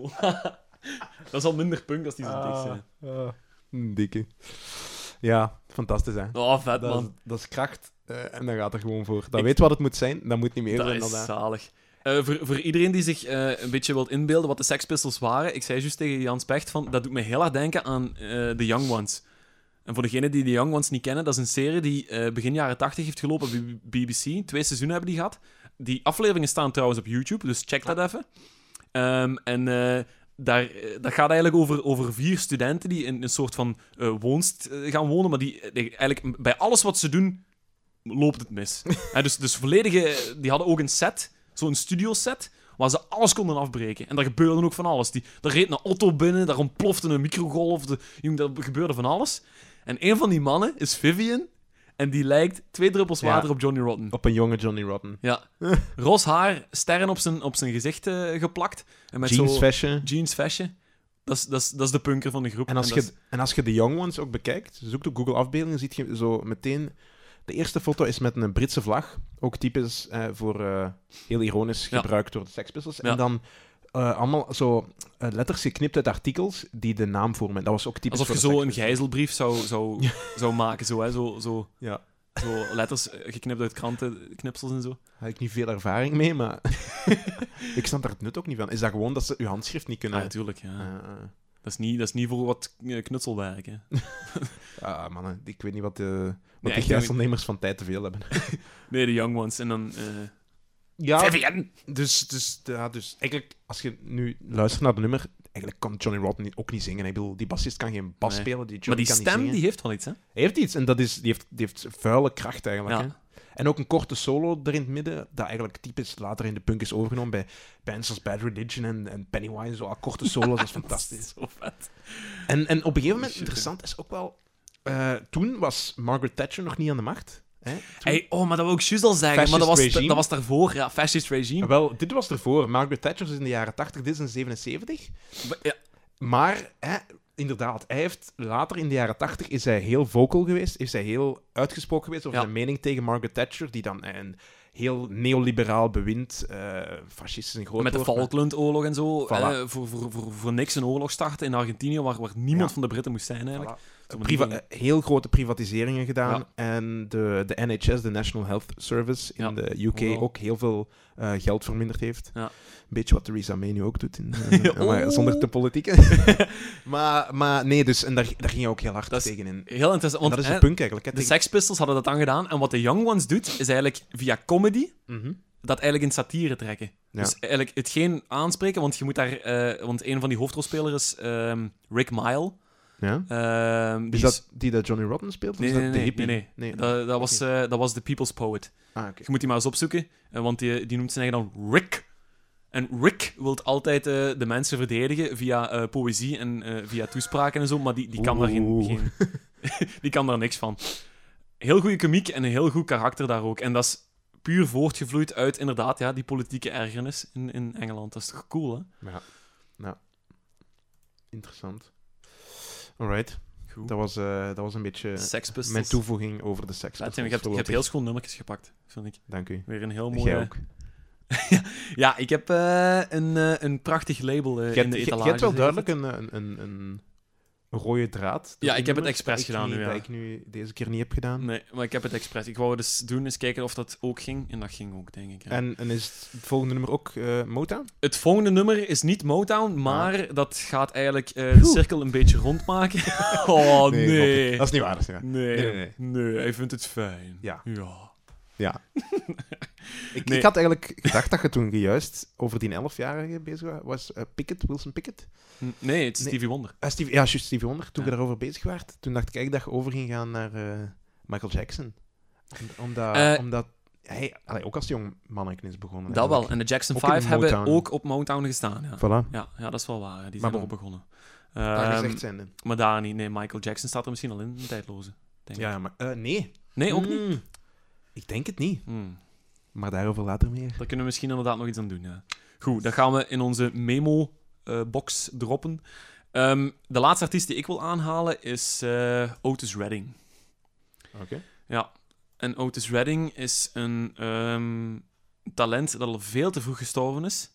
Dat is al minder punk als die zo dik zijn. Ah, een dikke. Ja, fantastisch hè. Oh, vet Dat is, man. dat is kracht eh, en dan gaat er gewoon voor. Dat Ik- weet wat het moet zijn, dat moet niet meer Dat zijn is dat. zalig. Eh, voor, voor iedereen die zich eh, een beetje wilt inbeelden wat de Sex Pistols waren, ik zei juist tegen Jan Specht van, dat doet me heel erg denken aan eh The Young Ones. En voor degenen die The Young Ones niet kennen, dat is een serie die eh, begin jaren 80 heeft gelopen op BBC. Twee seizoenen hebben die gehad. Die afleveringen staan trouwens op YouTube, dus check dat even. Ehm, en eh, daar, eh, dat gaat eigenlijk over, over vier studenten die in een soort van eh, woonst gaan wonen, maar die eigenlijk bij alles wat ze doen, loopt het mis. Dus, dus volledige... Die hadden ook een set, zo'n studioset, waar ze alles konden afbreken. En daar gebeurde ook van alles. Die, daar reed een auto binnen, daar ontplofte een microgolf, de, daar gebeurde van alles. En een van die mannen is Vivian, en die lijkt twee druppels water op Johnny Rotten. Op een jonge Johnny Rotten. Ja. Ros haar, sterren op zijn, op zijn gezicht eh, geplakt. En met Jeans zo fashion. jeans vestje. Dat is, dat, is, dat is de punker van de groep. En als, je, is- en als je de Young Ones ook bekijkt, zoekt op Google afbeeldingen, ziet je zo meteen... De eerste foto is met een Britse vlag. Ook typisch eh, voor... eh, heel ironisch Ja. gebruikt door de Sex Pistols. Ja. En dan eh, allemaal zo eh, letters geknipt uit artikels die de naam vormen. Dat was ook typisch Alsof je zo een gijzelbrief zou, zou, zou maken. Zo, hè? Zo, zo, Ja. zo letters eh, geknipt uit krantenknipsels en zo. Daar heb ik niet veel ervaring mee, maar... ik snap daar het nut ook niet van. Is dat gewoon dat ze uw handschrift niet Ja, kunnen... natuurlijk. Ja. Eh, Dat, is niet, dat is niet voor wat knutselwerk. Hè. ah, mannen, ik weet niet wat de, wat Nee, de gijzelnemers van tijd te veel hebben. Nee, de Young Ones. En dan... Ja, Vivian! Dus, dus, ja, dus eigenlijk, als je nu luistert naar de nummer, eigenlijk kan Johnny Rotten ook niet zingen. Ik bedoel, die bassist kan geen bas Nee. spelen, die Maar die kan niet stem, zingen. die heeft wel iets, hè? Hij heeft iets, en dat is, die, heeft, die heeft vuile kracht eigenlijk. Ja. Hè? En ook een korte solo er in het midden, dat eigenlijk typisch later in de punk is overgenomen bij bands als Bad Religion en, en Pennywise. Zo al korte solo's, dat is fantastisch. Zo vet. En, en op een gegeven moment, interessant is ook wel, eh, toen was Margaret Thatcher nog niet aan de macht. Hè? Hey, oh, maar dat wil ik juist al zeggen. Maar dat was, regime. dat was daarvoor. Ja, fascist regime. Wel, dit was ervoor. Margaret Thatcher is in de jaren 80, dit is in 77. Ja, Maar, hè, inderdaad, hij heeft later in de jaren 80 is hij heel vocal geweest, is hij heel uitgesproken geweest over Ja. zijn mening tegen Margaret Thatcher, die dan een heel neoliberaal bewind, eh fascistisch en groot met de Falklandoorlog en zo. Voilà. eh, voor, voor, voor, voor niks een oorlog starten in Argentinië, waar, waar niemand Ja. van de Britten moest zijn eigenlijk. Voilà. Priva- eh, heel grote privatiseringen gedaan. Ja. En de, de NHS, de National Health Service in Ja, de UK, ook heel veel geld verminderd heeft. Ja. Een beetje wat Theresa May nu ook doet, in, maar Oh. zonder te politiek. maar, maar nee, dus, en daar, daar ging je ook heel hard Dat tegen in. Heel interessant. En Want dat is een punk eigenlijk. Hè, de tegen- Sex Pistols hadden dat dan gedaan. En wat de Young Ones doet, is eigenlijk via comedy Mhm. dat eigenlijk in satire trekken. Ja. Dus eigenlijk hetgeen aanspreken, want je moet daar... eh, want een van die hoofdrolspelers is ehm, Rick Mile. Ja? Ehm, die Is dat die dat Johnny Rotten speelt? Of Nee, is dat nee, de nee, hippie? nee, nee. Dat, dat, was, eh, dat was de People's Poet. Ah. Je moet die maar eens opzoeken, eh, want die, die noemt zijn eigen dan Rick. En Rick wil altijd de mensen verdedigen via eh, poëzie en via toespraken en zo, maar die, die, kan daar geen, die kan daar niks van. Heel goede komiek en een heel goed karakter daar ook. En dat is puur voortgevloeid uit inderdaad ja, die politieke ergernis in, in Engeland. Dat is toch cool, hè? Ja. ja. Interessant. Alright. Goed. Dat was, eh, dat was een beetje mijn toevoeging over de seks. Je hebt, je hebt heel schoon nummertjes gepakt, vind ik. Dank u. Weer een heel Jij mooie... ook. Ja, ik heb eh, een, eh, een prachtig label in de etalage. je hebt wel duidelijk een, een, een rode draad. Ja, ik heb het expres gedaan nu, ja. Dat ik nu deze keer niet heb gedaan. Nee, maar ik heb het expres. Ik wou dus doen, eens kijken of dat ook ging. En dat ging ook, denk ik. ja. En, en is het volgende nummer ook eh Motown? Het volgende nummer is niet Motown, maar dat gaat eigenlijk eh, de Ah. Cirkel een beetje rondmaken. oh, nee. Dat is niet waar. Waar. Nee, Nee, nee, nee, nee. hij vindt het fijn. Ja. Ja. Ja. ik, Nee. ik had eigenlijk gedacht dat je toen juist over die 11-jarige bezig wa- was. eh, Pickett, Wilson Pickett. Nee, het is Nee. Stevie Wonder. Ah, Stevie, ja, juist Stevie Wonder. Toen Ja. je daarover bezig was, toen dacht ik eigenlijk dat je over ging gaan naar eh, Michael Jackson. Om- omdat, Eh, omdat hij allee, ook als jong manneken is begonnen. Dat wel. En de Jackson Ook in 5 hebben ook op Motown gestaan. Ja, Voilà. ja, ja dat is wel waar. Die Maar zijn erop bon. begonnen. Daar Ehm, gezegd zijnde. maar daar niet. Nee, Michael Jackson staat er misschien al in, een tijdloze. Denk ik. Ja, maar nee. Nee, ook niet. Mm, Ik denk het niet. Hmm. Maar daarover later meer. Daar kunnen we misschien inderdaad nog iets aan doen. Ja. Goed, dan gaan we in onze memo-box droppen. Ehm, de laatste artiest die ik wil aanhalen is eh, Otis Redding. Oké. Ja, en Otis Redding is een ehm, talent dat al veel te vroeg gestorven is.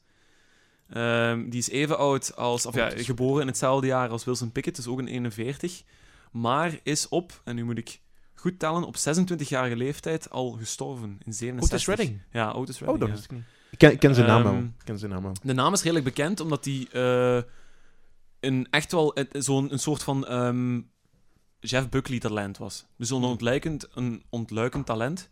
Ehm, die is even oud als, of ja, geboren in hetzelfde jaar als Wilson Pickett, dus ook een 41. Maar is op, en nu moet ik goed tellen, op 26-jarige leeftijd al gestorven in 67. Otis Redding. Ja, Otis Redding. Oh, dat ja. wist ik niet. Ik ken, ik ken zijn naam wel. Ehm, Ik ken zijn naam wel. De naam is redelijk bekend omdat hij eh, een echt wel zo'n een soort van ehm, Jeff Buckley talent was. Dus een ontluikend, een ontluikend talent.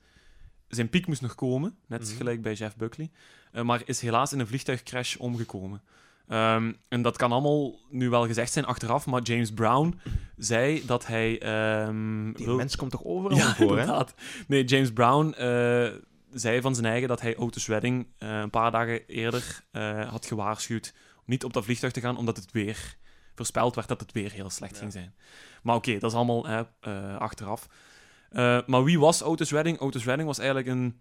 Zijn piek moest nog komen, net Mhm. gelijk bij Jeff Buckley. eh, maar is helaas in een vliegtuigcrash omgekomen. Ehm, en dat kan allemaal nu wel gezegd zijn achteraf, maar James Brown zei dat hij. ehm, Die wil- mens komt toch overal ja, voor, hè? inderdaad. Nee, James Brown eh, zei van zijn eigen dat hij Otis Redding eh, een paar dagen eerder eh, had gewaarschuwd om niet op dat vliegtuig te gaan, omdat het weer voorspeld werd dat het weer heel slecht Ja. ging zijn. Maar oké, dat is allemaal achteraf. Maar wie was Otis Redding? Otis Redding was eigenlijk een...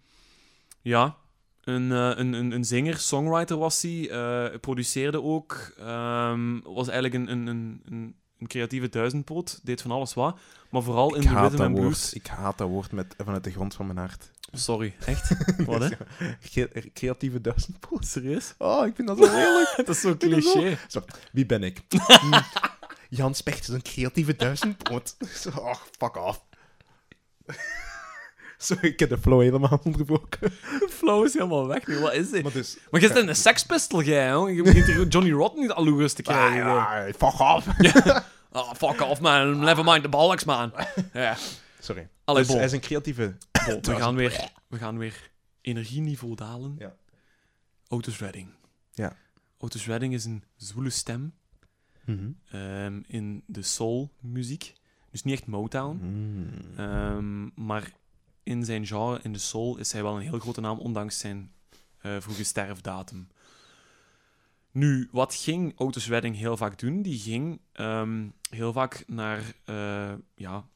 Ja, een, eh, een, een, een zinger, songwriter was hij. eh, produceerde ook. ehm, was eigenlijk een, een, een, een, een creatieve duizendpoot. Deed van alles wat. Maar vooral in de rhythm and woord. blues. Ik haat dat woord met, vanuit de grond van mijn hart. Sorry, echt? Wat, hè? Creatieve duizendpoot. Serieus? Oh, ik vind dat zo heerlijk. dat is zo cliché. Wie ben ik? Hm. Jan Specht is een creatieve duizendpoot. Oh, fuck off. Sorry, ik heb de flow helemaal onderbroken. Flow is helemaal weg nu. Wat is dit? Maar dus... Maar je een sekspistol, jij, hoor. Je begint Johnny Rotten niet al te Ah, krijgen. ja, fuck off. Oh, fuck off, man. Never mind the bollocks, man. Ja. Sorry. Allee, dus hij is een creatieve... We, gaan weer, we gaan weer energieniveau dalen. Ja. Otis Redding. Ja. Otis Redding is een zwoele stem Mhm. ehm, in de soul-muziek. Dus niet echt Motown. Mm. Ehm, maar in zijn genre, in de soul, is hij wel een heel grote naam, ondanks zijn eh, vroege sterfdatum. Nu, wat ging Otis Redding heel vaak doen? Die ging ehm, heel vaak naar eh, ja,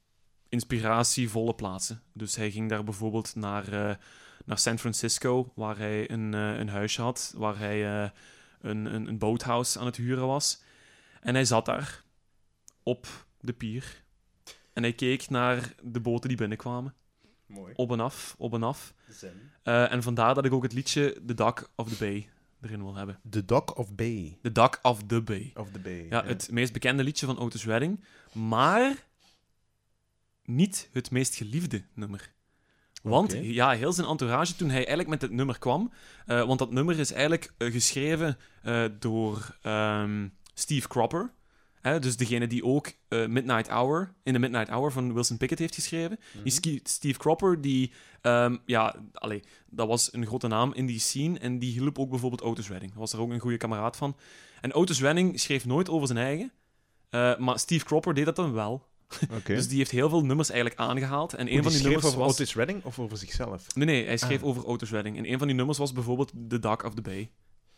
inspiratievolle plaatsen. Dus hij ging daar bijvoorbeeld naar, eh, naar San Francisco, waar hij een, een huisje had, waar hij een, een, een aan het huren was. En hij zat daar op de pier. En hij keek naar de boten die binnenkwamen. Mooi. Op en af, op en af. Zen. Eh, en vandaar dat ik ook het liedje The Dock of the Bay erin wil hebben. The Dock of Bay. The Dock of the Bay. Of the Bay. Ja, het meest bekende liedje van Otis Redding, maar niet het meest geliefde nummer. Want ja, heel zijn entourage toen hij eigenlijk met het nummer kwam, eh, want dat nummer is eigenlijk eh, geschreven eh, door ehm, Steve Cropper. Hè, dus degene die ook eh, Midnight Hour, in de Midnight Hour van Wilson Pickett heeft geschreven. Die Ski- Steve Cropper, die, ehm, ja, allee, dat was een grote naam in die scene. En die hielp ook bijvoorbeeld Otis Redding. Was er ook een goede kameraad van. En Otis Redding schreef nooit over zijn eigen. eh, maar Steve Cropper deed dat dan wel. Dus die heeft heel veel nummers eigenlijk aangehaald. En een van die nummers over was... Otis Redding of over zichzelf? Nee, nee, hij schreef Ah. over Otis Redding. En een van die nummers was bijvoorbeeld The Dock of the Bay.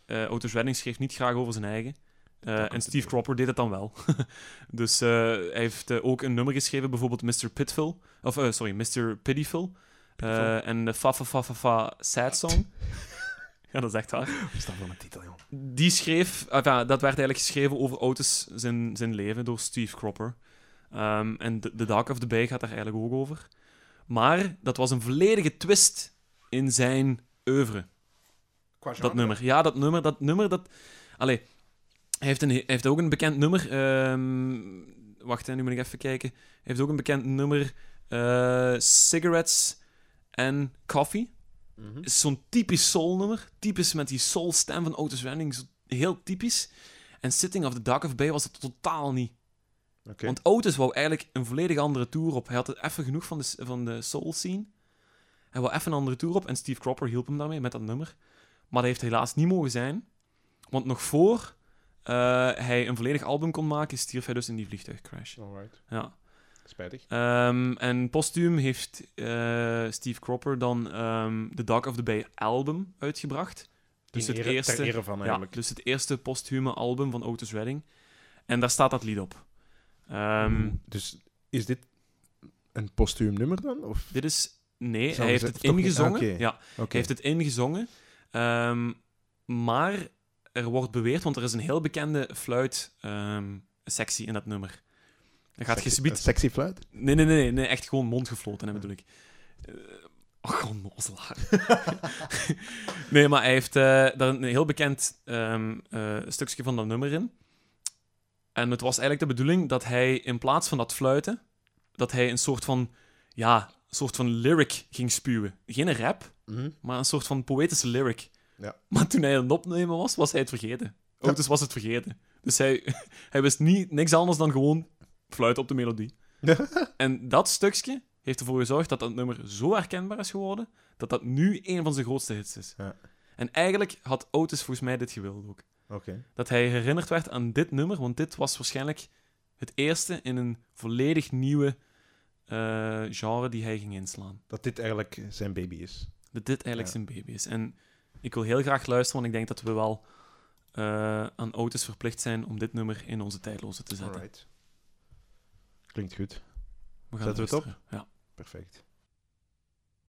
Eh, Otis Redding schreef niet graag over zijn eigen. Eh, en the Steve. Cropper deed het dan wel. dus eh, hij heeft eh, ook een nummer geschreven, bijvoorbeeld Mr. Pitville. Of, sorry, Mr. Pitiful. en de Fa Fa Fa Fa Fa Sad Song. ja, dat is echt waar. Wat is dat voor een titel, joh? Die schreef, enfin, dat werd eigenlijk geschreven over Otis zijn, zijn leven door Steve Cropper. Ehm, en de Dark of the Bay gaat daar eigenlijk ook over. Maar dat was een volledige twist in zijn oeuvre, dat nummer. Ja, dat nummer, dat nummer, dat... Allee, hij heeft, een, hij heeft ook een bekend nummer. ehm, wacht, hè, nu moet ik even kijken. Hij heeft ook een bekend nummer. eh, Cigarettes and Coffee Mhm. is zo'n typisch soul-nummer. Typisch met die soul-stem van Otis Redding. Heel typisch. En Sitting of the Dock of Bay was het totaal niet. Want Otis wou eigenlijk een volledig andere tour op. Hij had het even genoeg van de, van de soul-scene. Hij wou even een andere tour op. En Steve Cropper hielp hem daarmee, met dat nummer. Maar dat heeft helaas niet mogen zijn. Want nog voor hij een volledig album kon maken, stierf hij dus in die vliegtuigcrash. Alright. Ja. Spijtig. Ehm, en postuum heeft eh, Steve Cropper dan ehm The Dog of the Bay album uitgebracht. Dus In het ere- eerste, van ja, dus het eerste posthume album van Otis Redding. En daar staat dat lied op. Ehm, Dus is dit een postuum nummer dan? Of? Dit is... Nee, hij heeft gezegd- het ingezongen. Ah. Ja, hij heeft het ingezongen. Maar er wordt beweerd, want er is een heel bekende fluit-sectie in dat nummer. Dan gaat Sexy- fluit? Nee, nee, nee, nee, echt gewoon mondgefloten, hè, bedoel ik. Eh, Och, onnozelaar. nee, maar hij heeft eh, daar een heel bekend ehm, eh, stukje van dat nummer in. En het was eigenlijk de bedoeling dat hij in plaats van dat fluiten, dat hij een soort van, ja, een soort van lyric ging spuwen. Geen rap, Mhm. maar een soort van poëtische lyric. Ja. Maar toen hij aan het opnemen was, was hij het vergeten. Otis was het vergeten. Dus hij, hij wist niet, niks anders dan gewoon fluiten op de melodie. en dat stukje heeft ervoor gezorgd dat dat nummer zo herkenbaar is geworden, dat dat nu een van zijn grootste hits is. Ja. En eigenlijk had Otis volgens mij dit gewild ook. Dat hij herinnerd werd aan dit nummer, want dit was waarschijnlijk het eerste in een volledig nieuwe eh, genre die hij ging inslaan. Dat dit eigenlijk zijn baby is. Dat dit eigenlijk Ja. zijn baby is. En ik wil heel graag luisteren, want ik denk dat we wel eh, aan Otis verplicht zijn om dit nummer in onze tijdloze te zetten. Alright. Klinkt goed. We gaan Zetten we het op? Ja. Perfect.